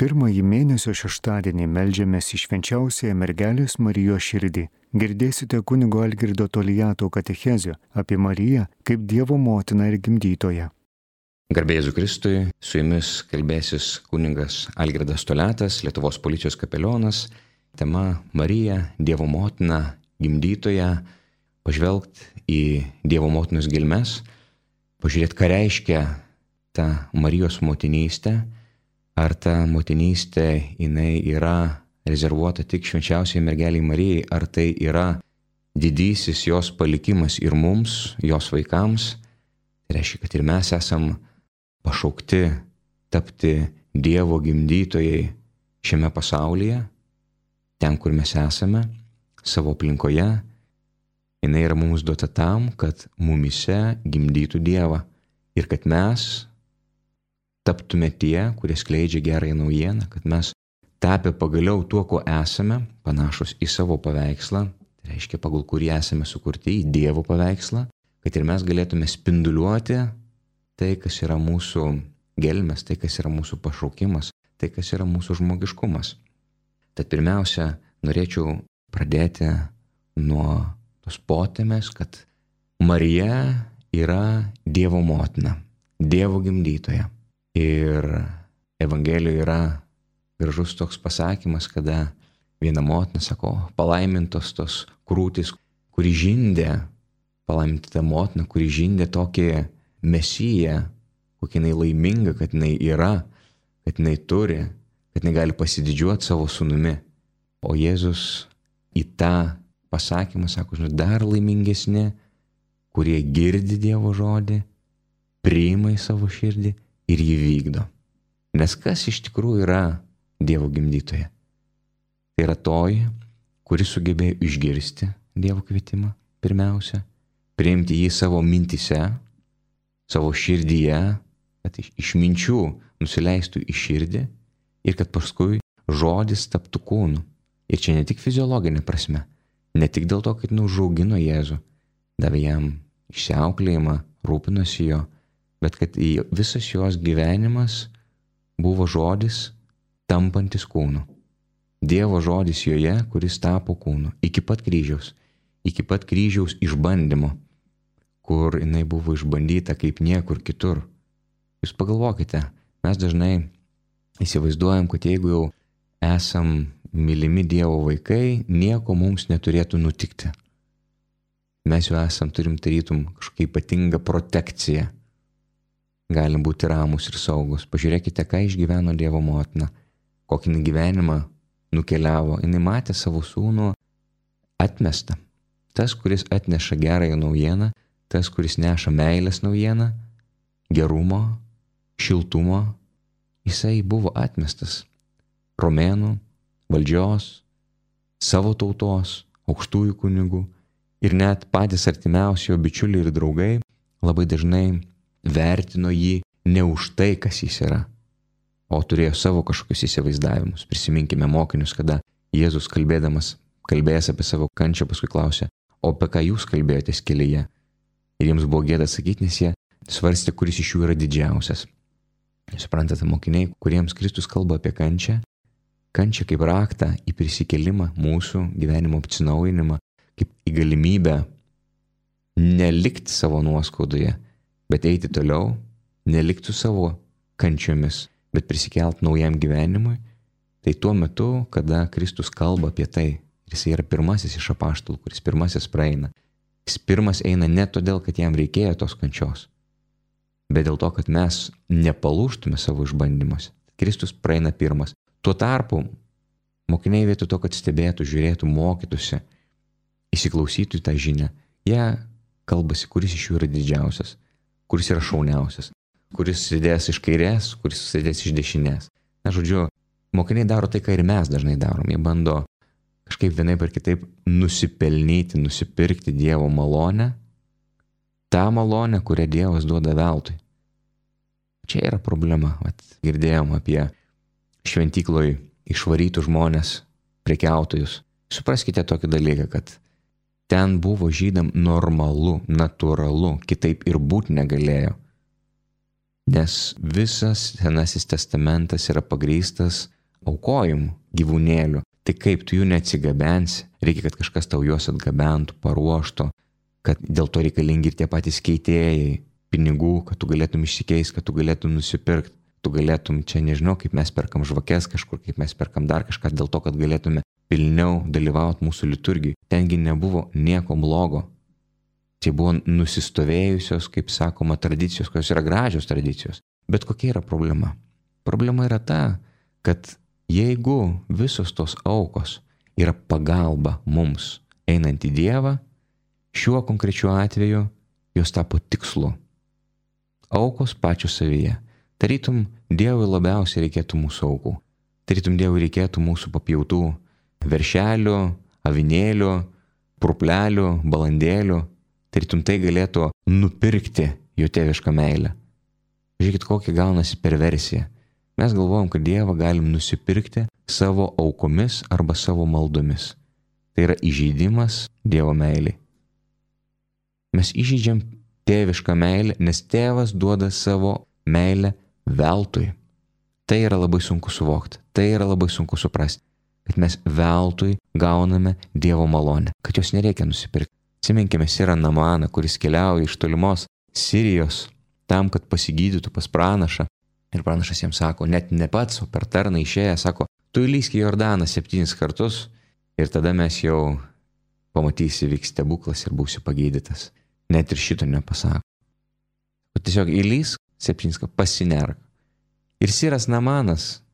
Pirmąjį mėnesio šeštadienį melžiamės į švenčiausiąją mergelės Marijos širdį. Girdėsite kunigo Algirdo Tolijato katechezio apie Mariją kaip Dievo motiną ir gimdytoją. Garbėjai Kristui, su jumis kalbėsis kuningas Algirdas Toliatas, Lietuvos policijos kapelionas. Tema Marija, Dievo motina, gimdytoja. Pažvelgti į Dievo motinos gilmes, pažiūrėti, ką reiškia ta Marijos motinystė ar ta motinystė jinai yra rezervuota tik švenčiausiai mergeliai Marijai, ar tai yra didysis jos palikimas ir mums, jos vaikams. Tai reiškia, kad ir mes esam pašaukti tapti Dievo gimdytojai šiame pasaulyje, ten, kur mes esame, savo aplinkoje. Jis yra mums duota tam, kad mumise gimdytų Dievą ir kad mes taptume tie, kurie skleidžia gerąją naujieną, kad mes tapę pagaliau tuo, kuo esame, panašus į savo paveikslą, tai reiškia pagal kurį esame sukurti į Dievo paveikslą, kad ir mes galėtume spinduliuoti tai, kas yra mūsų gelmes, tai, kas yra mūsų pašaukimas, tai, kas yra mūsų žmogiškumas. Tad pirmiausia, norėčiau pradėti nuo tos potėmės, kad Marija yra Dievo motina, Dievo gimdytoja. Ir Evangelijoje yra gražus toks pasakymas, kada viena motina sako, palaimintos tos krūtis, kuri žindė, palaiminta ta motina, kuri žindė tokį mesiją, kokia jinai laiminga, kad jinai yra, kad jinai turi, kad jinai gali pasididžiuoti savo sunumi. O Jėzus į tą pasakymą sako, žinai, dar laimingesni, kurie girdi Dievo žodį, priima į savo širdį ir jį vykdo. Nes kas iš tikrųjų yra Dievo gimdytoje? Tai yra toji, kuri sugebėjo išgirsti Dievo kvietimą pirmiausia, priimti jį savo mintise, savo širdyje, kad iš, minčių nusileistų į širdį ir kad paskui žodis taptų kūnu. Ir čia ne tik fiziologinė prasme, ne tik dėl to, kad nužaugino Jėzų, davė jam išsiauklėjimą, rūpinosi jo, bet kad visas jos gyvenimas buvo žodis tampantis kūnu. Dievo žodis joje, kuris tapo kūnu. Iki pat kryžiaus. Iki pat kryžiaus išbandymo, kur jinai buvo išbandyta kaip niekur kitur. Jūs pagalvokite, mes dažnai įsivaizduojam, kad jeigu jau esam mylimi Dievo vaikai, nieko mums neturėtų nutikti. Mes jau esam, turim tarytum kažkokią ypatingą protekciją galim būti ramus ir saugus. Pažiūrėkite, ką išgyveno Dievo motina, kokį gyvenimą nukeliavo. Jis matė savo sūnų atmestą. Tas, kuris atneša gerąją naujieną, tas, kuris neša meilės naujieną, gerumo, šiltumo, jisai buvo atmestas. Romėnų, valdžios, savo tautos, aukštųjų kunigų ir net patys artimiausi jo bičiuliai ir draugai labai dažnai vertino jį ne už tai, kas jis yra, o turėjo savo kažkokius įsivaizdavimus. Prisiminkime mokinius, kada Jėzus kalbėdamas, kalbėjęs apie savo kančią, paskui klausė, o apie ką jūs kalbėjotės kelyje? Ir jiems buvo gėda sakyti, nes jie svarstė, kuris iš jų yra didžiausias. Suprantate, mokiniai, kuriems Kristus kalba apie kančią, kančią kaip raktą į prisikelimą, mūsų gyvenimo atsinaujinimą, kaip į galimybę nelikti savo nuoskaudoje, bet eiti toliau, nelikti savo kančiomis, bet prisikelt naujam gyvenimui, tai tuo metu, kada Kristus kalba apie tai, jis yra pirmasis iš apaštalų, kuris pirmasis praeina. Jis pirmas eina ne todėl, kad jam reikėjo tos kančios, bet dėl to, kad mes nepalūštume savo išbandymuose. Kristus praeina pirmas. Tuo tarpu mokiniai vietoj to, kad stebėtų, žiūrėtų, mokytųsi, įsiklausytų į tą žinią, jie kalbasi, kuris iš jų yra didžiausias kuris yra šauniausias, kuris sėdės iš kairės, kuris sėdės iš dešinės. Na, žodžiu, mokiniai daro tai, ką ir mes dažnai darom. Jie bando kažkaip vienai per kitaip nusipelnyti, nusipirkti Dievo malonę, tą malonę, kurią Dievas duoda veltui. Čia yra problema. Vat, girdėjom apie šventykloj išvarytų žmonės, prekiautojus. Supraskite tokį dalyką, kad Ten buvo žydam normalu, natūralu, kitaip ir būti negalėjo. Nes visas Senasis testamentas yra pagrystas aukojimu gyvūnėlių. Tai kaip tu jų neatsigabensi, reikia, kad kažkas tau juos atgabentų, paruoštų, kad dėl to reikalingi ir tie patys keitėjai, pinigų, kad tu galėtum išsikeisti, kad tu galėtum nusipirkti, tu galėtum čia nežinau, kaip mes perkam žvakes kažkur, kaip mes perkam dar kažką, dėl to, kad galėtume pilniau dalyvauti mūsų liturgijai. Tengi nebuvo nieko blogo. Tai buvo nusistovėjusios, kaip sakoma, tradicijos, kurios yra gražios tradicijos. Bet kokia yra problema? Problema yra ta, kad jeigu visos tos aukos yra pagalba mums einant į Dievą, šiuo konkrečiu atveju jos tapo tikslu. Aukos pačios savyje. Tarytum Dievui labiausiai reikėtų mūsų aukų. Tarytum Dievui reikėtų mūsų papjautų veršelių, avinėlių, purplelių, balandėlių, tarytum tai galėtų nupirkti jo tėvišką meilę. Žiūrėkit, kokia gaunasi perversija. Mes galvojam, kad Dievą galim nusipirkti savo aukomis arba savo maldomis. Tai yra įžeidimas Dievo meiliai. Mes įžeidžiam tėvišką meilę, nes tėvas duoda savo meilę veltui. Tai yra labai sunku suvokti, tai yra labai sunku suprasti, kad mes veltui gauname Dievo malonę, kad jos nereikia nusipirkti. Atsiminkime Sirą Namaną, kuris keliauja iš tolimos Sirijos tam, kad pasigydytų pas pranašą. Ir pranašas jiems sako, net ne pats, o per tarną išėję, sako, tu įlysk į Jordaną septynis kartus ir tada mes jau pamatysi, vyks stebuklas ir būsi pagydytas. Net ir šito nepasako. O tiesiog įlysk septynis kartus, pasinerk. Ir Siras Namanas,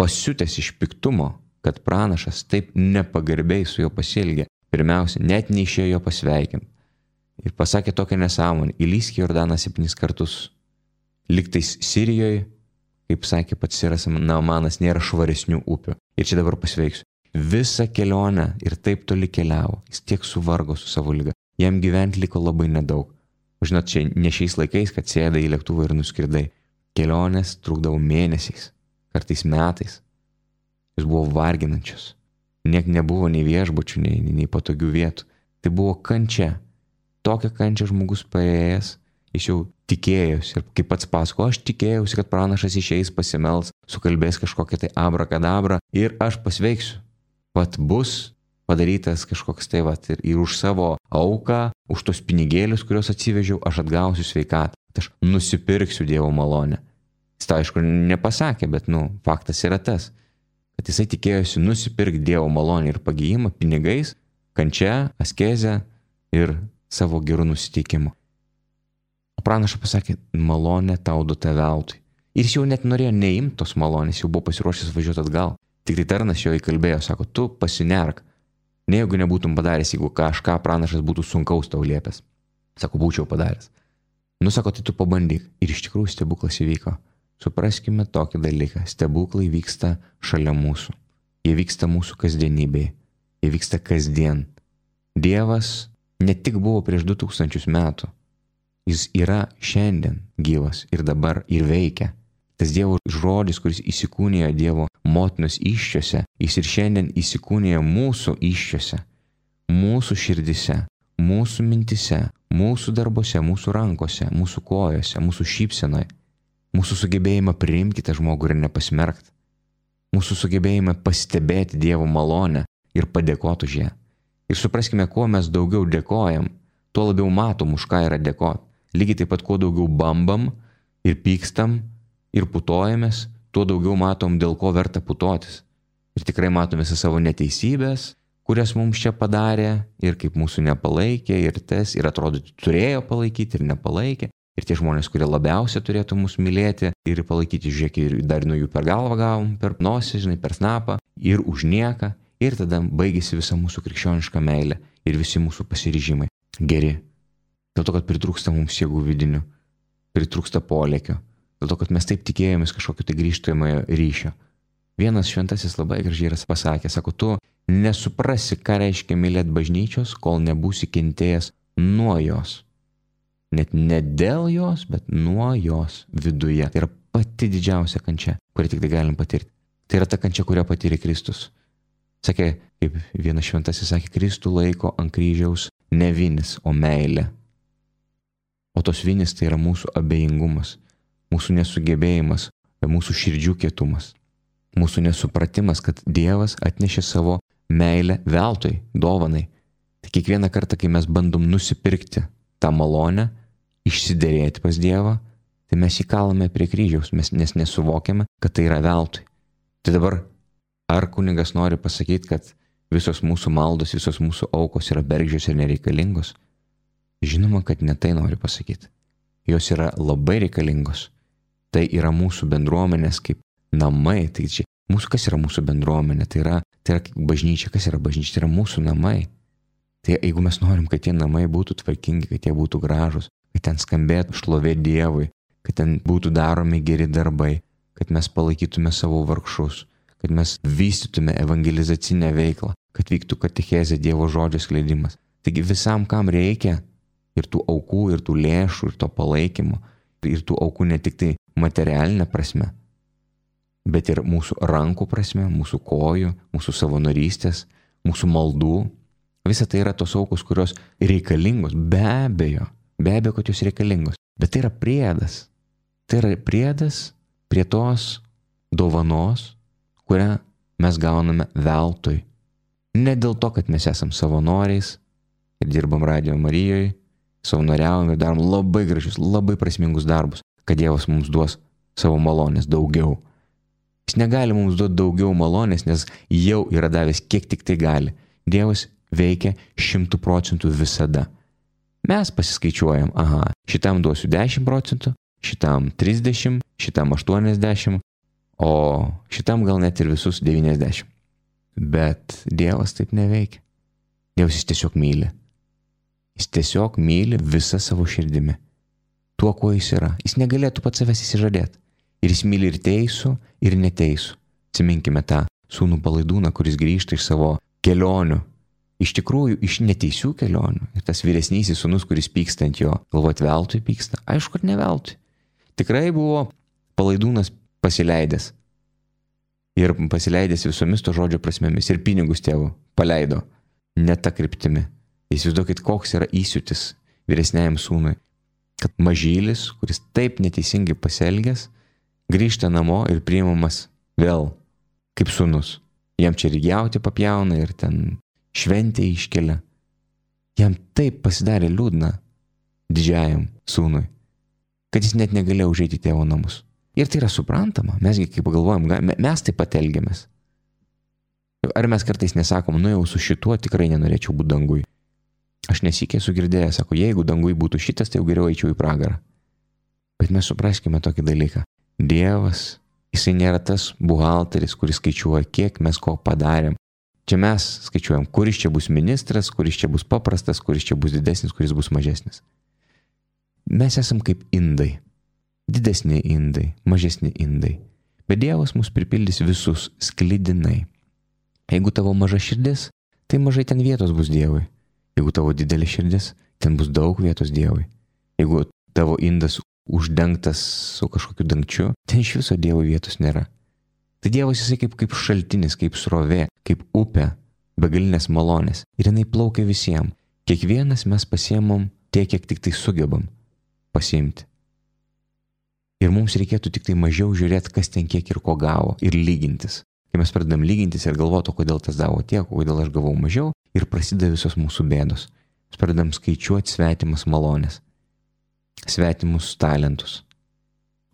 pasiutęs iš piktumo, kad pranašas taip nepagarbiai su juo pasielgė, Pirmiausia, net neišėjo jo pasveikinti. Ir pasakė tokią nesąmonę, įlysk į Jordaną septynis kartus. Liktais Sirijoje, kaip sakė pats Siras Naumanas, nėra švaresnių upių. Ir čia dabar pasveiksiu. Visą kelionę ir taip toli keliavo. Jis tiek suvargo su savo lyga. Jam gyventi liko labai nedaug. Žinot, čia ne šiais laikais, kad sėdai į lėktuvą ir nuskridai. Kelionės trukdavo mėnesiais, kartais metais. Jis buvo varginančios. Nek nebuvo nei viešbučių, nei, nei patogių vietų. Tai buvo kančia. Tokią kančią žmogus paėjęs, jis jau tikėjosi. Ir kaip pats pasako, aš tikėjausi, kad pranašas išeis pasimels, sukalbės kažkokią tai abrakadabrą ir aš pasveiksiu. Vat bus padarytas kažkoks tai vat ir, ir už savo auką, už tos pinigėlius, kuriuos atsivežiau, aš atgausiu sveikatą. Aš nusipirksiu Dievo malonę. Jis tai aišku nepasakė, bet, nu, faktas yra tas kad jisai tikėjosi nusipirkti Dievo malonę ir pagyjimą pinigais, kančia, askezę ir savo gerų nusiteikimu. O pranašas pasakė, malonė tau duota veltui. Ir jis jau net norėjo neimti tos malonės, jau buvo pasiruošęs važiuoti atgal. Tik tai tarnas jo įkalbėjo, sako, tu pasinerk. Ne jeigu nebūtum padaręs, jeigu kažką pranašas būtų sunkaus tau liepęs. Sako, būčiau padaręs. Nusako, tai tu pabandyk. Ir iš tikrųjų stebuklas įvyko. Supraskime tokį dalyką. Stebuklai vyksta šalia mūsų. Jie vyksta mūsų kasdienybėje. Jie vyksta kasdien. Dievas ne tik buvo prieš 2000 metų. Jis yra šiandien gyvas ir dabar ir veikia. Tas Dievo žodis, kuris įsikūnėjo Dievo motinos iššiose, jis ir šiandien įsikūnėjo mūsų iššiose, mūsų širdise, mūsų mintise, mūsų darbose, mūsų rankose, mūsų kojose, mūsų šypsenoje mūsų sugebėjimą priimti tą žmogų ir nepasmerkti, mūsų sugebėjimą pastebėti Dievo malonę ir padėkoti už ją. Ir supraskime, kuo mes daugiau dėkojam, tuo labiau matom, už ką yra dėkoti. Lygiai taip pat, kuo daugiau bambam ir pykstam ir putojamės, tuo daugiau matom, dėl ko verta putotis. Ir tikrai matom visą savo neteisybės, kurias mums čia padarė ir kaip mūsų nepalaikė ir tas, ir atrodo, turėjo palaikyti ir nepalaikė. Ir tie žmonės, kurie labiausiai turėtų mus mylėti ir palaikyti, žiūrėk, ir dar nuo jų per galvą gavom, per nosį, žinai, per snapą ir už nieką. Ir tada baigėsi visa mūsų krikščioniška meilė ir visi mūsų pasiryžimai. Geri. Dėl to, kad pritrūksta mums jėgų vidinių, pritrūksta polėkio, dėl to, kad mes taip tikėjomės kažkokio tai grįžtamojo ryšio. Vienas šventasis labai gražiai yra pasakęs, sako, tu nesuprasi, ką reiškia mylėti bažnyčios, kol nebūsi kentėjęs nuo jos net ne dėl jos, bet nuo jos viduje. Tai yra pati didžiausia kančia, kurią tik tai galim patirti. Tai yra ta kančia, kurią patyrė Kristus. Sakė, kaip vienas šventasis sakė, Kristų laiko ant kryžiaus ne vinis, o meilė. O tos vinis tai yra mūsų abejingumas, mūsų nesugebėjimas, mūsų širdžių kietumas, mūsų nesupratimas, kad Dievas atnešė savo meilę veltui, dovanai. Tai kiekvieną kartą, kai mes bandom nusipirkti tą malonę, išsiderėti pas Dievą, tai mes įkalame prie kryžiaus, mes nes nesuvokiame, kad tai yra veltui. Tai dabar, ar kunigas nori pasakyti, kad visos mūsų maldos, visos mūsų aukos yra bergžios ir nereikalingos? Žinoma, kad ne tai nori pasakyti. Jos yra labai reikalingos. Tai yra mūsų bendruomenės kaip namai. Tai čia mūsų, kas yra mūsų bendruomenė? Tai yra, tai yra bažnyčia, kas yra bažnyčia? Tai yra mūsų namai. Tai jeigu mes norim, kad tie namai būtų tvarkingi, kad jie būtų gražus, kad ten skambėtų šlovė Dievui, kad ten būtų daromi geri darbai, kad mes palaikytume savo vargšus, kad mes vystytume evangelizacinę veiklą, kad vyktų katechezė Dievo žodžio skleidimas. Taigi visam, kam reikia ir tų aukų, ir tų lėšų, ir to palaikymo, ir tų aukų ne tik tai materialinė prasme, bet ir mūsų rankų prasme, mūsų kojų, mūsų savanorystės, mūsų maldų. Visa tai yra tos aukos, kurios reikalingos, be abejo, be abejo, kad jos reikalingos. Bet tai yra priedas. Tai yra priedas prie tos dovanos, kurią mes gauname veltui. Ne dėl to, kad mes esam savanoriais ir dirbam Radio Marijoje, savanoriavom ir darom labai gražius, labai prasmingus darbus, kad Dievas mums duos savo malonės daugiau. Jis negali mums duoti daugiau malonės, nes jau yra davęs kiek tik tai gali. Dievas veikia šimtų procentų visada. Mes pasiskaičiuojam, aha, šitam duosiu 10 procentų, šitam 30, šitam 80, o šitam gal net ir visus 90. Bet Dievas taip neveikia. Dievas jis tiesiog myli. Jis tiesiog myli visą savo širdimi. Tuo, kuo jis yra. Jis negalėtų pats savęs įsižadėti. Ir jis myli ir teisų, ir neteisų. Atsiminkime tą sūnų palaidūną, kuris grįžta iš savo kelionių. Iš tikrųjų, iš neteisių kelionių. Ir tas vyresnysis sūnus, kuris pyksta ant jo, galvot veltui pyksta. Aišku, kad ne veltui. Tikrai buvo palaidūnas pasileidęs. Ir pasileidęs visomis to žodžio prasmėmis. Ir pinigus tėvų paleido. Ne tą kryptimį. Įsivaizduokit, koks yra įsiutis vyresniajam sūnui. Kad mažylis, kuris taip neteisingai pasielgęs, grįžta namo ir priimamas vėl kaip sunus. Jam čia ir jauti papjauna ir ten šventė iškelia. Jam taip pasidarė liūdna didžiajam sūnui, kad jis net negalėjo užeiti į tėvo namus. Ir tai yra suprantama, mesgi kaip pagalvojam, mes taip pat elgiamės. Ar mes kartais nesakom, nu jau su šituo tikrai nenorėčiau būti dangui. Aš nesikė esu girdėjęs, sako, jeigu dangui būtų šitas, tai jau geriau eičiau į pragarą. Bet mes supraskime tokį dalyką. Dievas, jisai nėra tas buhalteris, kuris skaičiuoja, kiek mes ko padarėm. Čia mes skaičiuojam, kuris čia bus ministras, kuris čia bus paprastas, kuris čia bus didesnis, kuris bus mažesnis. Mes esam kaip indai. Didesni indai, mažesni indai. Bet Dievas mus pripildys visus sklydinai. Jeigu tavo maža širdis, tai mažai ten vietos bus Dievui. Jeigu tavo didelė širdis, ten bus daug vietos Dievui. Jeigu tavo indas uždengtas su kažkokiu dangčiu, ten iš viso Dievo vietos nėra. Tai Dievas jisai kaip, kaip šaltinis, kaip srovė, kaip upė, begalinės malonės. Ir jinai plaukia visiems. Kiekvienas mes pasiemam tiek, kiek tik tai sugebam pasiimti. Ir mums reikėtų tik tai mažiau žiūrėti, kas ten kiek ir ko gavo, ir lygintis. Kai mes pradedam lygintis ir galvoti, kodėl tas gavo tiek, kodėl aš gavau mažiau, ir prasideda visos mūsų bėdos. Mes pradedam skaičiuoti svetimas malonės svetimus talentus.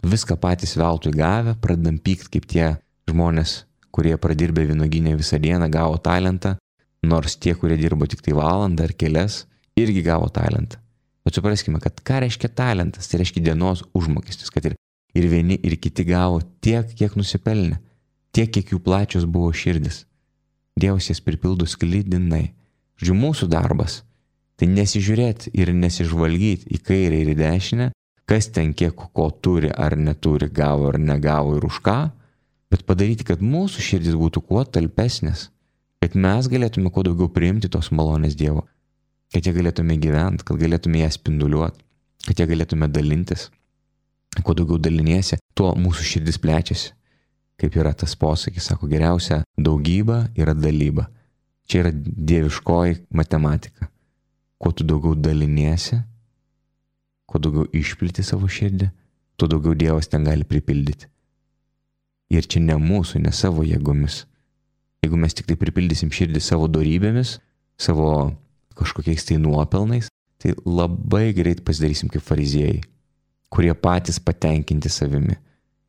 Viską patys veltui gavę, pradedam pykt kaip tie žmonės, kurie pradirbė vynoginę visą dieną, gavo talentą, nors tie, kurie dirbo tik tai valandą ar kelias, irgi gavo talentą. Bet supraskime, kad ką reiškia talentas, tai reiškia dienos užmokestis, kad ir, ir vieni, ir kiti gavo tiek, kiek nusipelnė, tiek, kiek jų plačios buvo širdis. Dievas jas pripildo sklydinai. Žodžiu, mūsų darbas Tai nesižiūrėti ir nesižvalgyti į kairę ir į dešinę, kas ten kiek ko turi ar neturi, gavo ar negavo ir už ką, bet padaryti, kad mūsų širdis būtų kuo talpesnės, kad mes galėtume kuo daugiau priimti tos malonės Dievo, kad jie galėtume gyventi, kad galėtume ją spinduliuoti, kad jie galėtume dalintis. Kuo daugiau daliniesi, tuo mūsų širdis plečiasi. Kaip yra tas posakis, sako, geriausia daugyba yra dalyba. Čia yra dieviškoji matematika kuo tu daugiau daliniesi, kuo daugiau išpliti savo širdį, tuo daugiau Dievas ten gali pripildyti. Ir čia ne mūsų, ne savo jėgomis. Jeigu mes tik tai pripildysim širdį savo darybėmis, savo kažkokiais tai nuopelnais, tai labai greit pasidarysim kaip fariziejai, kurie patys patenkinti savimi.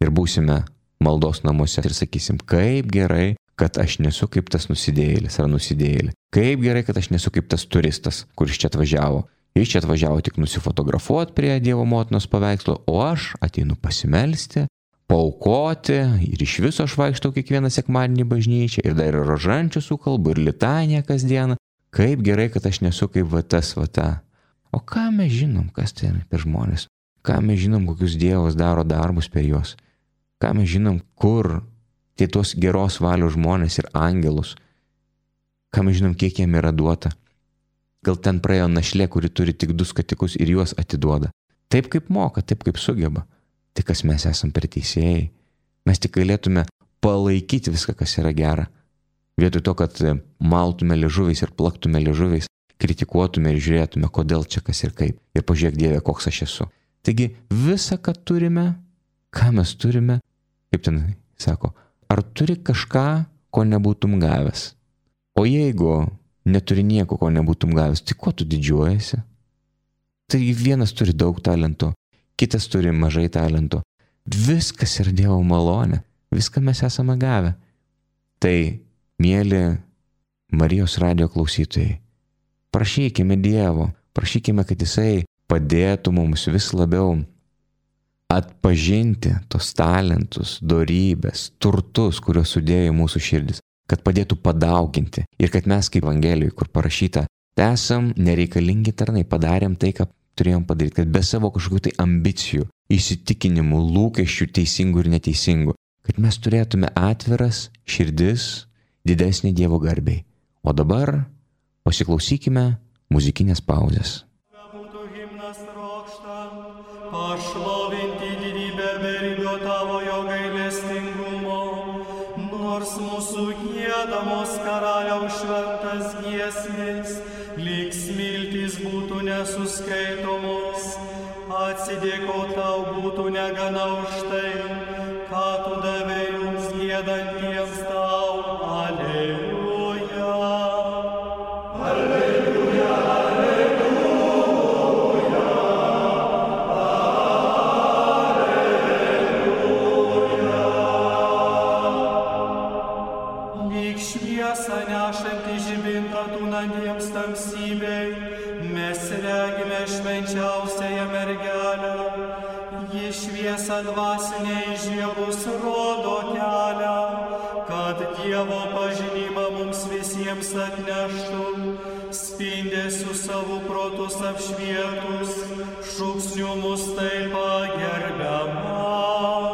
Ir būsime maldos namuose ir sakysim, kaip gerai, kad aš nesu kaip tas nusidėjėlis ar nusidėjėlė. Kaip gerai, kad aš nesu kaip tas turistas, kuris čia atvažiavo. Jis čia atvažiavo tik nusifotografuoti prie Dievo motinos paveikslo, o aš ateinu pasimelsti, paukoti ir iš viso aš vaikštau kiekvieną sekmadienį bažnyčią ir dar ir rožančių sukalbu ir litaniją kasdieną. Kaip gerai, kad aš nesu kaip va tas va ta. O ką mes žinom, kas tai per žmonės? Ką mes žinom, kokius Dievas daro darbus per juos? Ką mes žinom, kur tie tos geros valios žmonės ir angelus? Ką mes žinom, kiek jiem yra duota? Gal ten praėjo našlė, kuri turi tik du skatikus ir juos atiduoda. Taip kaip moka, taip kaip sugeba. Tai kas mes esam per teisėjai. Mes tik galėtume palaikyti viską, kas yra gera. Vietoj to, kad maltume liežuviais ir plaktume liežuviais, kritikuotume ir žiūrėtume, kodėl čia kas ir kaip. Ir pažiūrėk Dieve, koks aš esu. Taigi visą, ką turime, ką mes turime, kaip ten sako, ar turi kažką, ko nebūtum gavęs? O jeigu neturi nieko, ko nebūtum gavęs, tai kuo tu didžiuojasi? Tai vienas turi daug talento, kitas turi mažai talento. Viskas yra Dievo malonė, viską mes esame gavę. Tai, mėly Marijos radio klausytojai, prašykime Dievo, prašykime, kad Jisai padėtų mums vis labiau atpažinti tos talentus, dorybės, turtus, kuriuos sudėjo mūsų širdis, kad padėtų padauginti ir kad mes kaip Evangelijoje, kur parašyta, esam nereikalingi tarnai, padarėm tai, ką turėjom padaryti, kad be savo kažkokių tai ambicijų, įsitikinimų, lūkesčių teisingų ir neteisingų, kad mes turėtume atviras širdis didesnį Dievo garbiai. O dabar pasiklausykime muzikinės pauzės. Pašlovinti didybę beribio tavojo gailestingumo, nors mūsų gėdamos karaliaus šventas giesmės, lyg smiltys būtų nesuskaitomos, atsidėko tau būtų negana už tai, ką tu davai mums gėdantiems nešantį žibintą tūnantiems tamsybei, mes regime švenčiausiąją mergelę. Ji šviesą dvasiniai žiebus rodo kelią, kad Dievo pažinimą mums visiems atneštų, spindėsiu savo protus apšvietus, šūksniu mus taip pagerbiama.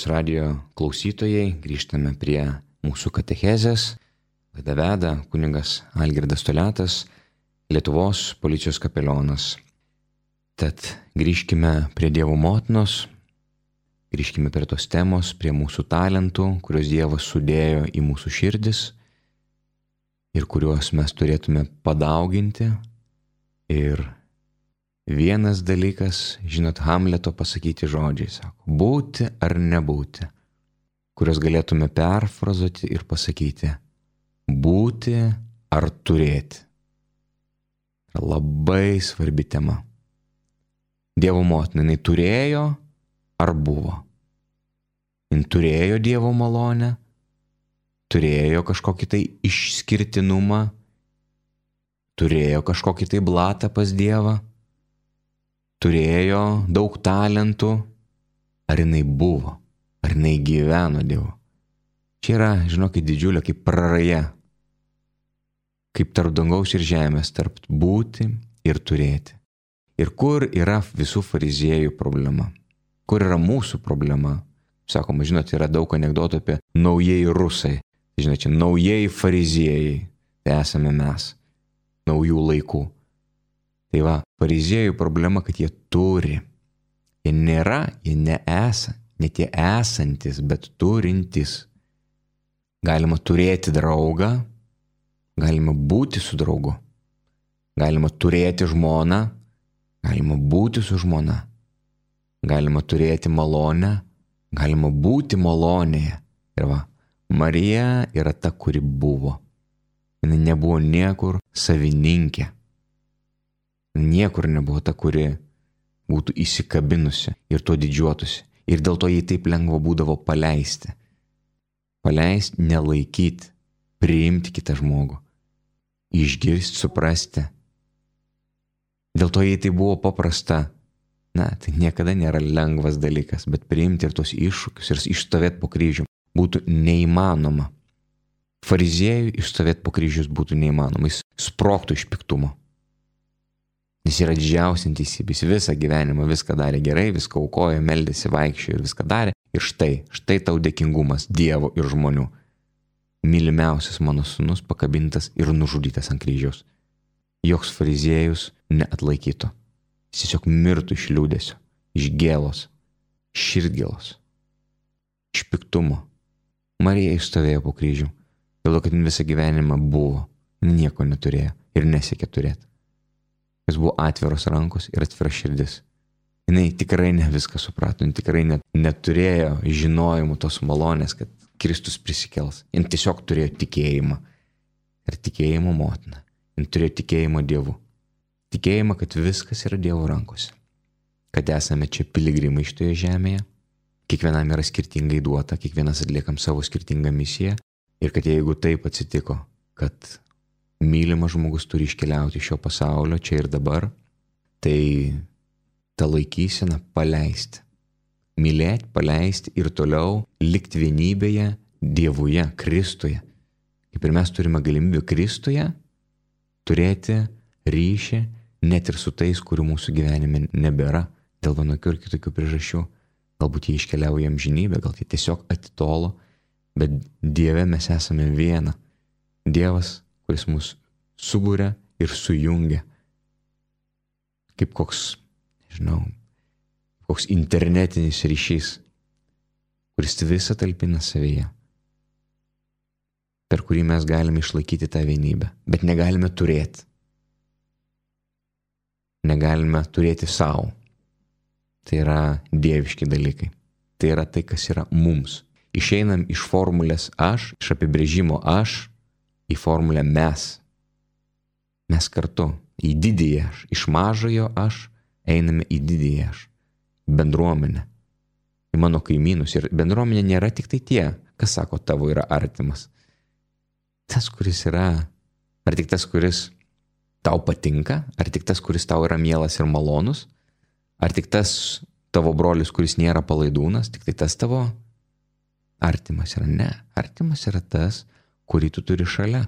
Marijos radio klausytojai, grįžtame prie mūsų katechezės. Laidą veda kuningas Algirdas Toletas, Lietuvos policijos kapelionas. Tad grįžkime prie Dievo motinos, grįžkime prie tos temos, prie mūsų talentų, kuriuos Dievas sudėjo į mūsų širdis ir kuriuos mes turėtume padauginti. Ir vienas dalykas, žinot, Hamleto pasakyti žodžiai, sako, būti ar nebūti kurios galėtume perfrazuoti ir pasakyti būti ar turėti. Labai svarbi tema. Dievo motina, jinai turėjo ar buvo? Jis turėjo Dievo malonę, turėjo kažkokį tai išskirtinumą, turėjo kažkokį tai blatą pas Dievą, turėjo daug talentų, ar jinai buvo? Ar jinai gyveno Dievu? Čia yra, žinokit, didžiulė kaip praraja. Kaip tarp dangaus ir žemės, tarp būti ir turėti. Ir kur yra visų fariziejų problema? Kur yra mūsų problema? Sakoma, žinot, yra daug anegdotų apie naujieji rusai. Žinot, čia naujieji fariziejai. Tai esame mes. Naujų laikų. Tai va, fariziejų problema, kad jie turi. Jie nėra, jie nesą ne tie esantis, bet turintis. Galima turėti draugą, galima būti su draugu, galima turėti žmoną, galima būti su žmona, galima turėti malonę, galima būti malonėje. Ir va, Marija yra ta, kuri buvo. Jis nebuvo niekur savininkė. Niekur nebuvo ta, kuri būtų įsikabinusi ir tuo didžiuotųsi. Ir dėl to jai taip lengva būdavo paleisti. Paleisti, nelaikyti, priimti kitą žmogų. Išgirsti, suprasti. Dėl to jai tai buvo paprasta. Na, tai niekada nėra lengvas dalykas, bet priimti ir tos iššūkius ir išstovėti po kryžių būtų neįmanoma. Fariziejui išstovėti po kryžius būtų neįmanoma, jis sproktų iš piktumo. Jis yra didžiausia teisybė, jis visą gyvenimą viską darė gerai, viską aukojo, meldėsi, vaikščiojo ir viską darė. Ir štai, štai tau dėkingumas Dievo ir žmonių. Mylimiausias mano sunus pakabintas ir nužudytas ant kryžiaus. Joks fariziejus neatlaikytų. Jis tiesiog mirtų iš liūdėsio, iš gėlos, širdgėlos, iš piktumo. Marija išstovėjo po kryžių, dėl to, kad visą gyvenimą buvo, nieko neturėjo ir nesiekė turėti. Jis buvo atviros rankos ir atvira širdis. Jis tikrai ne viską suprato, jis tikrai net, neturėjo žinojimų tos malonės, kad Kristus prisikels. Jis tiesiog turėjo tikėjimą. Ir tikėjimo motina. Jis turėjo tikėjimo Dievu. Tikėjimą, kad viskas yra Dievo rankose. Kad esame čia piligrimai šitoje žemėje. Kiekvienam yra skirtingai duota, kiekvienas atliekam savo skirtingą misiją. Ir kad jeigu taip atsitiko, kad mylimas žmogus turi iškeliauti iš šio pasaulio čia ir dabar, tai tą laikyseną paleisti. Mylėti, paleisti ir toliau likti vienybėje Dievuje, Kristuje. Kaip ir mes turime galimybę Kristuje turėti ryšį net ir su tais, kurių mūsų gyvenime nebėra dėl vienokių ir kitokių priežasčių. Galbūt jie iškeliauja amžinybę, gal jie tiesiog atitolo, bet Dieve mes esame viena. Dievas kuris mus subūrė ir sujungia. Kaip koks, nežinau, koks internetinis ryšys, kuris visą talpina savyje, per kurį mes galime išlaikyti tą vienybę, bet negalime turėti. Negalime turėti savo. Tai yra dieviški dalykai. Tai yra tai, kas yra mums. Išeinam iš formulės aš, iš apibrėžimo aš į formulę mes. Mes kartu į didįjį aš, iš mažojo aš einame į didįjį aš, bendruomenę, į mano kaimynus. Ir bendruomenė nėra tik tai tie, kas sako tavo yra artimas. Tas, kuris yra, ar tik tas, kuris tau patinka, ar tik tas, kuris tau yra mielas ir malonus, ar tik tas tavo brolis, kuris nėra palaidūnas, tik tai tas tavo artimas yra. Ne, artimas yra tas, kurį tu turi šalia.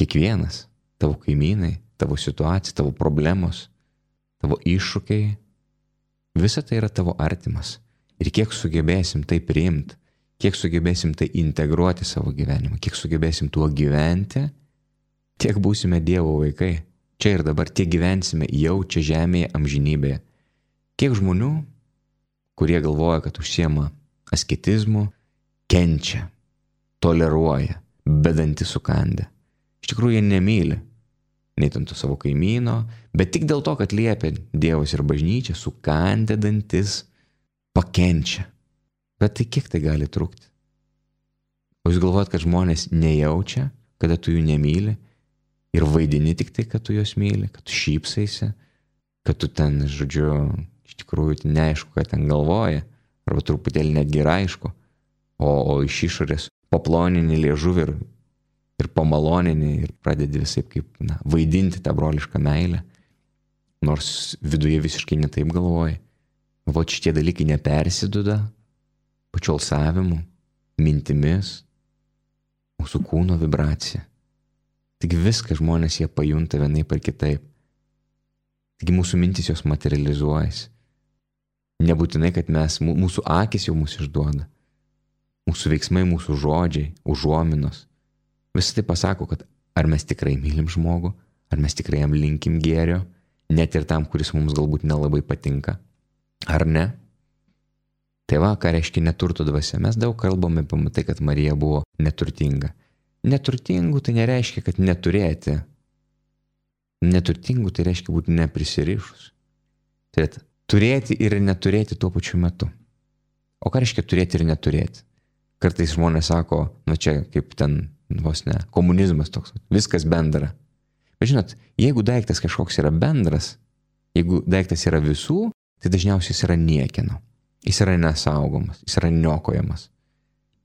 Kiekvienas, tavo kaimynai, tavo situacija, tavo problemos, tavo iššūkiai, visa tai yra tavo artimas. Ir kiek sugebėsim tai priimti, kiek sugebėsim tai integruoti savo gyvenimą, kiek sugebėsim tuo gyventi, tiek būsime Dievo vaikai. Čia ir dabar tiek gyvensime jau čia žemėje amžinybėje. Kiek žmonių, kurie galvoja, kad užsiema asketizmu, kenčia, toleruoja, bedantį sukandę. Iš tikrųjų, jie nemyli nei ten to savo kaimyno, bet tik dėl to, kad liepia Dievas ir bažnyčia, sukandę dantis, pakenčia. Bet tai kiek tai gali trukti? O jūs galvojat, kad žmonės nejaučia, kada tu jų nemyli ir vaidini tik tai, kad tu juos myli, kad tu šypsaisi, kad tu ten, žodžiu, iš tikrųjų neaišku, ką ten galvoja, arba truputėlį netgi yra aišku, o, o iš išorės paplonini liežuvį ir, ir pamalonini ir pradedi visai kaip na, vaidinti tą brolišką meilę, nors viduje visiškai netaip galvoji. Va šitie dalykai nepersiduda pačiu alsavimu, mintimis, mūsų kūno vibracija. Tik viską žmonės jie pajunta vienai par kitaip. Taigi mūsų mintis jos materializuojasi. Nebūtinai, kad mes, mūsų akis jau mūsų išduoda. Mūsų veiksmai, mūsų žodžiai, užuominos. Visą tai pasako, kad ar mes tikrai mylim žmogų, ar mes tikrai jam linkim gėrio, net ir tam, kuris mums galbūt nelabai patinka. Ar ne? Tai va, ką reiškia neturto dvasia. Mes daug kalbame apie tai, kad Marija buvo neturtinga. Neturtingų tai nereiškia, kad neturėti. Neturtingų tai reiškia būti neprisirišus. Tai turėti ir neturėti tuo pačiu metu. O ką reiškia turėti ir neturėti? Kartais žmonės sako, nu čia kaip ten, vos ne, komunizmas toks, viskas bendra. Bet žinot, jeigu daiktas kažkoks yra bendras, jeigu daiktas yra visų, tai dažniausiai jis yra niekino. Jis yra nesaugomas, jis yra niokojamas.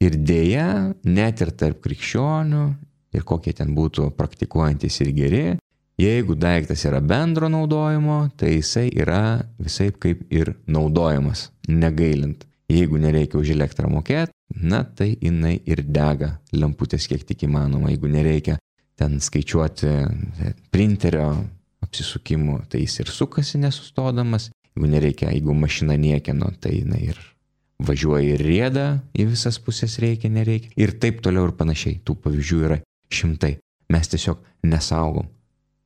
Ir dėja, net ir tarp krikščionių, ir kokie ten būtų praktikuojantis ir geri, jeigu daiktas yra bendro naudojimo, tai jisai yra visai kaip ir naudojamas, negailint. Jeigu nereikia už elektrą mokėti, na tai jinai ir dega lemputės kiek tik įmanoma. Jeigu nereikia ten skaičiuoti printerio apsisukimų, tai jis ir sukasi nesustodamas. Jeigu nereikia, jeigu mašina niekino, tai jinai ir važiuoja ir rėda į visas pusės reikia, nereikia. Ir taip toliau ir panašiai. Tų pavyzdžių yra šimtai. Mes tiesiog nesaugom.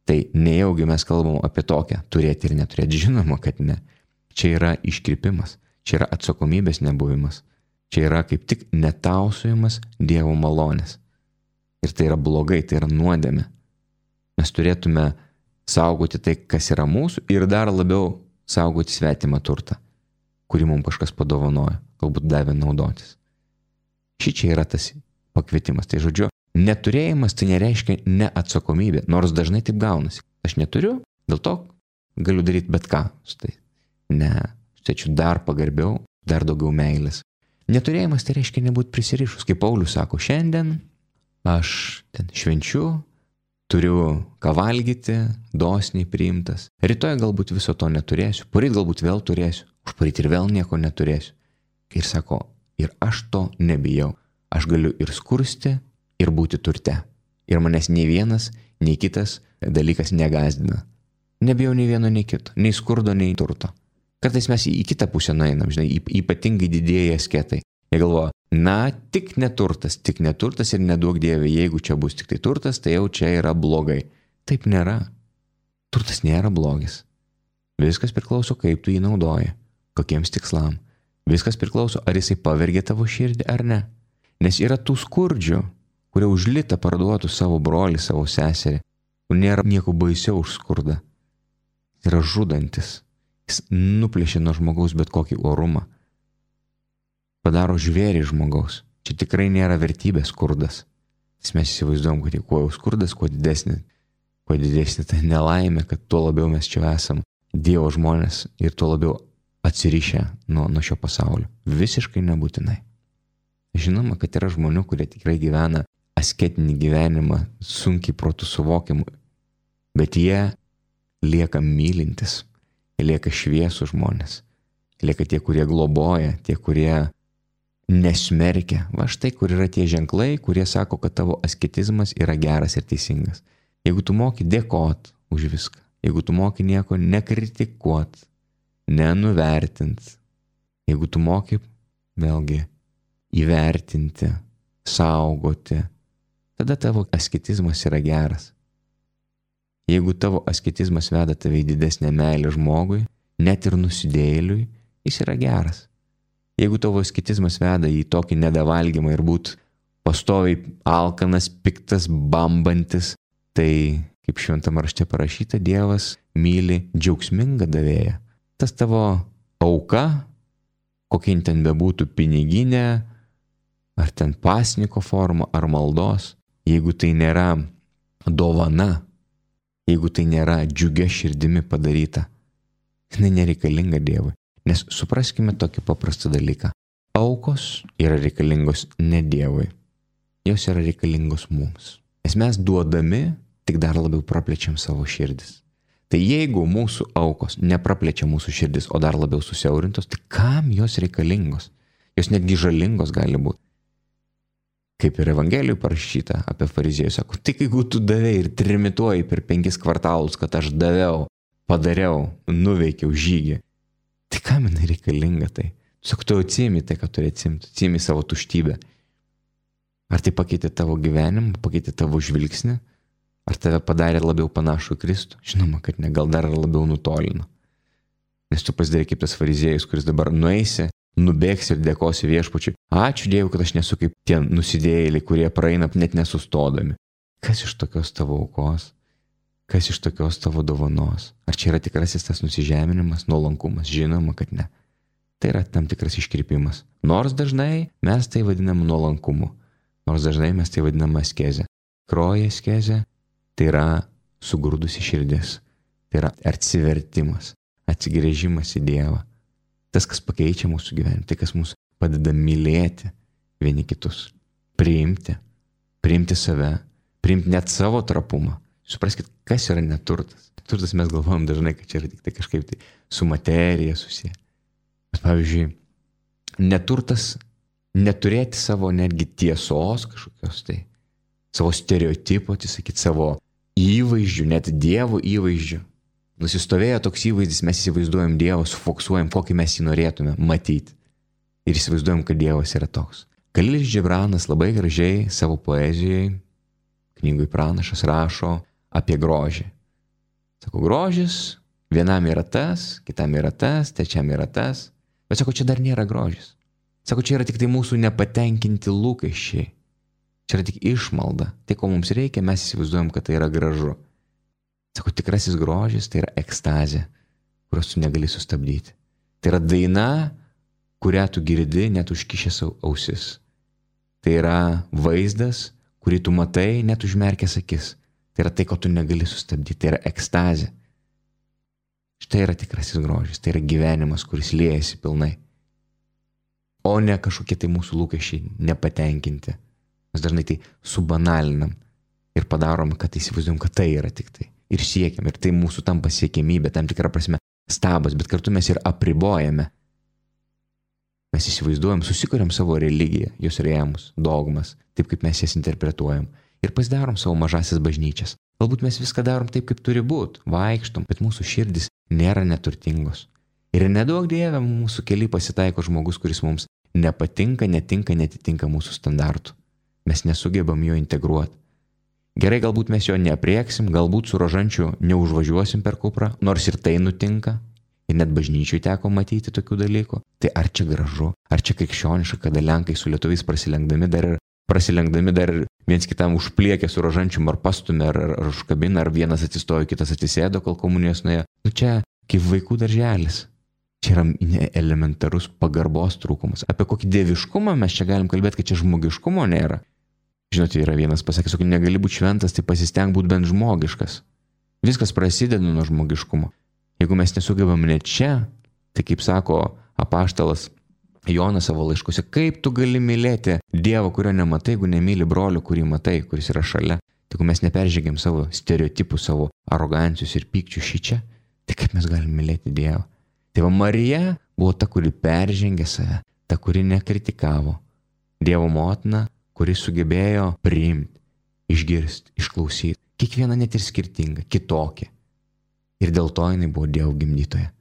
Tai nejaugi mes kalbam apie tokią turėti ir neturėti. Žinoma, kad ne. Čia yra iškrypimas. Čia yra atsakomybės nebuvimas. Čia yra kaip tik netausojimas Dievo malonės. Ir tai yra blogai, tai yra nuodėmė. Mes turėtume saugoti tai, kas yra mūsų ir dar labiau saugoti svetimą turtą, kurį mums kažkas padovanojo, galbūt davė naudotis. Ši čia yra tas pakvietimas. Tai žodžiu, neturėjimas tai nereiškia neatsakomybė, nors dažnai taip gaunasi. Aš neturiu, dėl to galiu daryti bet ką. Tai ne, sėčiau dar pagarbiau, dar daugiau meilės. Neturėjimas tai reiškia nebūti prisirišus. Kaip Paulius sako, šiandien aš ten švenčiu, turiu ką valgyti, dosniai priimtas. Rytoj galbūt viso to neturėsiu, poryt galbūt vėl turėsiu, užporyt ir vėl nieko neturėsiu. Ir sako, ir aš to nebijau. Aš galiu ir skursti, ir būti turte. Ir manęs nei vienas, nei kitas dalykas negazdina. Nebijau nei vieno, nei kito, nei skurdo, nei turto. Kartais mes į kitą pusę nueinam, žinai, ypatingai didėja asketai. Jie galvoja, Na, tik neturtas, tik neturtas ir nedaug dievė, jeigu čia bus tik tai turtas, tai jau čia yra blogai. Taip nėra. Turtas nėra blogis. Viskas priklauso, kaip tu jį naudoji, kokiems tikslam. Viskas priklauso, ar jisai pavergė tavo širdį ar ne. Nes yra tų skurdžių, kurie užlita parduotų savo brolį, savo seserį. Nėra nieko baisiau už skurdą. Yra žudantis. Jis nuplėšė nuo žmogaus bet kokį orumą padaro žvėrį žmogaus. Čia tikrai nėra vertybės skurdas. Nes mes įsivaizduom, kad kuo jau skurdas, kuo didesnė, kuo didesnė ta nelaimė, kad tuo labiau mes čia esam Dievo žmonės ir tuo labiau atsirišę nuo, nuo šio pasaulio. Visiškai nebūtinai. Žinoma, kad yra žmonių, kurie tikrai gyvena asketinį gyvenimą, sunkiai protų suvokiamų, bet jie lieka mylintis, lieka šviesų žmonės, lieka tie, kurie globoja, tie, kurie nesmerkia. Va štai kur yra tie ženklai, kurie sako, kad tavo asketizmas yra geras ir teisingas. Jeigu tu moki dėkot už viską, jeigu tu moki nieko nekritikuot, nenuvertint, jeigu tu moki, vėlgi, įvertinti, saugoti, tada tavo asketizmas yra geras. Jeigu tavo asketizmas veda tave į didesnę meilę žmogui, net ir nusidėliui, jis yra geras. Jeigu tavo asketizmas veda į tokį nedavalgymą ir būt pastoviai alkanas, piktas, bambantis, tai, kaip šventame rašte parašyta, Dievas myli džiaugsmingą davėją. Tas tavo auka, kokia ten bebūtų piniginė, ar ten pasniko forma, ar maldos, jeigu tai nėra dovana, jeigu tai nėra džiugia širdimi padaryta, jinai nereikalinga Dievui. Nes supraskime tokį paprastą dalyką. Aukos yra reikalingos ne Dievui, jos yra reikalingos mums. Nes mes duodami tik dar labiau praplečiam savo širdis. Tai jeigu mūsų aukos nepraplečia mūsų širdis, o dar labiau susiaurintos, tai kam jos reikalingos? Jos netgi žalingos gali būti kaip ir Evangelijų parašyta apie fariziejus, sako, tik jeigu tu davai ir trimituoji per penkis kvartalus, kad aš daviau, padariau, nuveikiau žygį, tai kam jinai reikalinga tai? Tiesiog tu atsimi tai, ką turi atsimti, atsimi savo tuštybę. Ar tai pakeitė tavo gyvenimą, pakeitė tavo žvilgsnį, ar tave padarė labiau panašų į Kristų? Žinoma, kad ne, gal dar labiau nutolino. Nes tu pasidarai kaip tas fariziejus, kuris dabar nueisi nubėgsi ir dėkosi viešpačiui. Ačiū Dievui, kad aš nesu kaip tie nusidėjėliai, kurie praeina net nesustodami. Kas iš tokios tavo aukos? Kas iš tokios tavo dovanos? Ar čia yra tikrasis tas nusižeminimas, nuolankumas? Žinoma, kad ne. Tai yra tam tikras iškrypimas. Nors dažnai mes tai vadinam nuolankumu, nors dažnai mes tai vadinam askezė. Kroja askezė tai yra sugrūdusi širdis, tai yra atsivertimas, atsigrėžimas į Dievą tas, kas pakeičia mūsų gyvenimą, tai kas mums padeda mylėti vieni kitus, priimti, priimti save, priimti net savo trapumą. Supraskite, kas yra neturtas. Turtas mes galvojam dažnai, kad čia yra tik tai kažkaip tai su materija susiję. Bet pavyzdžiui, neturtas neturėti savo netgi tiesos kažkokios tai, savo stereotipų, atsisakyti savo įvaizdžių, net Dievo įvaizdžių, Nusistovėjo toks įvaizdis, mes įsivaizduojam Dievą, sufoksuojam, kokį mes jį norėtume matyti. Ir įsivaizduojam, kad Dievas yra toks. Kalilis Džibranas labai gražiai savo poezijoje, knygui pranašas rašo apie grožį. Sako, grožis vienam yra tas, kitam yra tas, trečiam yra tas. Bet sako, čia dar nėra grožis. Sako, čia yra tik tai mūsų nepatenkinti lūkesčiai. Čia yra tik išmalda. Tai, ko mums reikia, mes įsivaizduojam, kad tai yra gražu. Sako, tikrasis grožis tai yra ekstazė, kurios tu negali sustabdyti. Tai yra daina, kurią tu girdi net užkišęs ausis. Tai yra vaizdas, kurį tu matai net užmerkęs akis. Tai yra tai, ko tu negali sustabdyti. Tai yra ekstazė. Štai yra tikrasis grožis. Tai yra gyvenimas, kuris liejasi pilnai. O ne kažkokie tai mūsų lūkesčiai nepatenkinti. Mes dažnai tai subanalinam ir padarom, kad įsivaizduojam, kad tai yra tik tai ir siekiam. Ir tai mūsų tampa siekimybė, tam tikrą prasme stabas, bet kartu mes ir apribojame. Mes įsivaizduojam, susikuriam savo religiją, jos rėmus, dogmas, taip kaip mes jas interpretuojam. Ir pasidarom savo mažasis bažnyčias. Galbūt mes viską darom taip, kaip turi būti, vaikštom, bet mūsų širdis nėra neturtingos. Ir nedaug dievė mūsų keli pasitaiko žmogus, kuris mums nepatinka, netinka, netitinka mūsų standartų. Mes nesugebam jo integruoti. Gerai, galbūt mes jo neprieksim, galbūt su rožančiu neužvažiuosim per kuprą, nors ir tai nutinka. Ir net bažnyčiui teko matyti tokių dalykų. Tai ar čia gražu, ar čia krikščioniška, kada lenkai su lietuviais prasilenkdami dar ir prasilenkdami dar viens kitam užpliekė su rožančiu ar pastumė, ar, ar užkabina, ar vienas atsistojo, kitas atsisėdo, kol komunijos nuėjo. Nu čia kaip vaikų darželis. Čia yra elementarus pagarbos trūkumas. Apie kokį dieviškumą mes čia galim kalbėti, kad čia žmogiškumo nėra. Žinote, yra vienas pasakęs, kad negali būti šventas, tai pasisteng būti bent žmogiškas. Viskas prasideda nuo žmogiškumo. Jeigu mes nesugebam net čia, tai kaip sako apaštalas Jonas savo laiškuose, kaip tu gali mylėti Dievą, kurio nematai, jeigu nemyli brolio, kurį matai, kuris yra šalia. Tai jeigu mes neperžengėm savo stereotipų, savo arogancijos ir pykčių šį čia, tai kaip mes galim mylėti Dievą? Tai va Marija buvo ta, kuri peržengė save, ta, kuri nekritikavo. Dievo motina kuris sugebėjo priimti, išgirsti, išklausyti. Kiekviena net ir skirtinga, kitokia. Ir dėl to jinai buvo Dievo gimdytoja.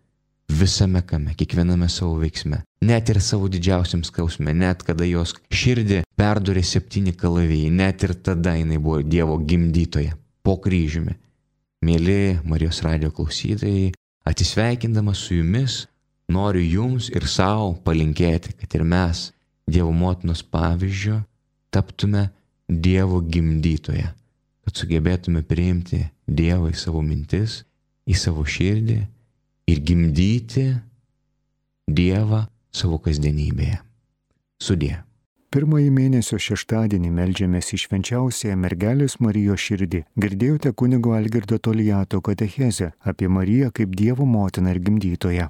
visame kame, kiekviename savo veiksme, net ir savo didžiausiam skausme, net kada jos širdį perdurė septyni kalavijai, net ir tada jinai buvo Dievo gimdytoja po kryžiumi. Mėly Marijos radio klausytojai, atsisveikindama su jumis, noriu jums ir savo palinkėti, kad ir mes Dievo motinos pavyzdžio taptume Dievo gimdytoje, kad sugebėtume priimti Dievą į savo mintis, į savo širdį ir gimdyti Dievą savo kasdienybėje. Sudė. Pirmąjį mėnesio šeštadienį melžiamės į švenčiausiąją mergelės Marijos širdį. Girdėjote kunigo Algirdo Toliato katechezę apie Mariją kaip Dievo motiną ir gimdytoją.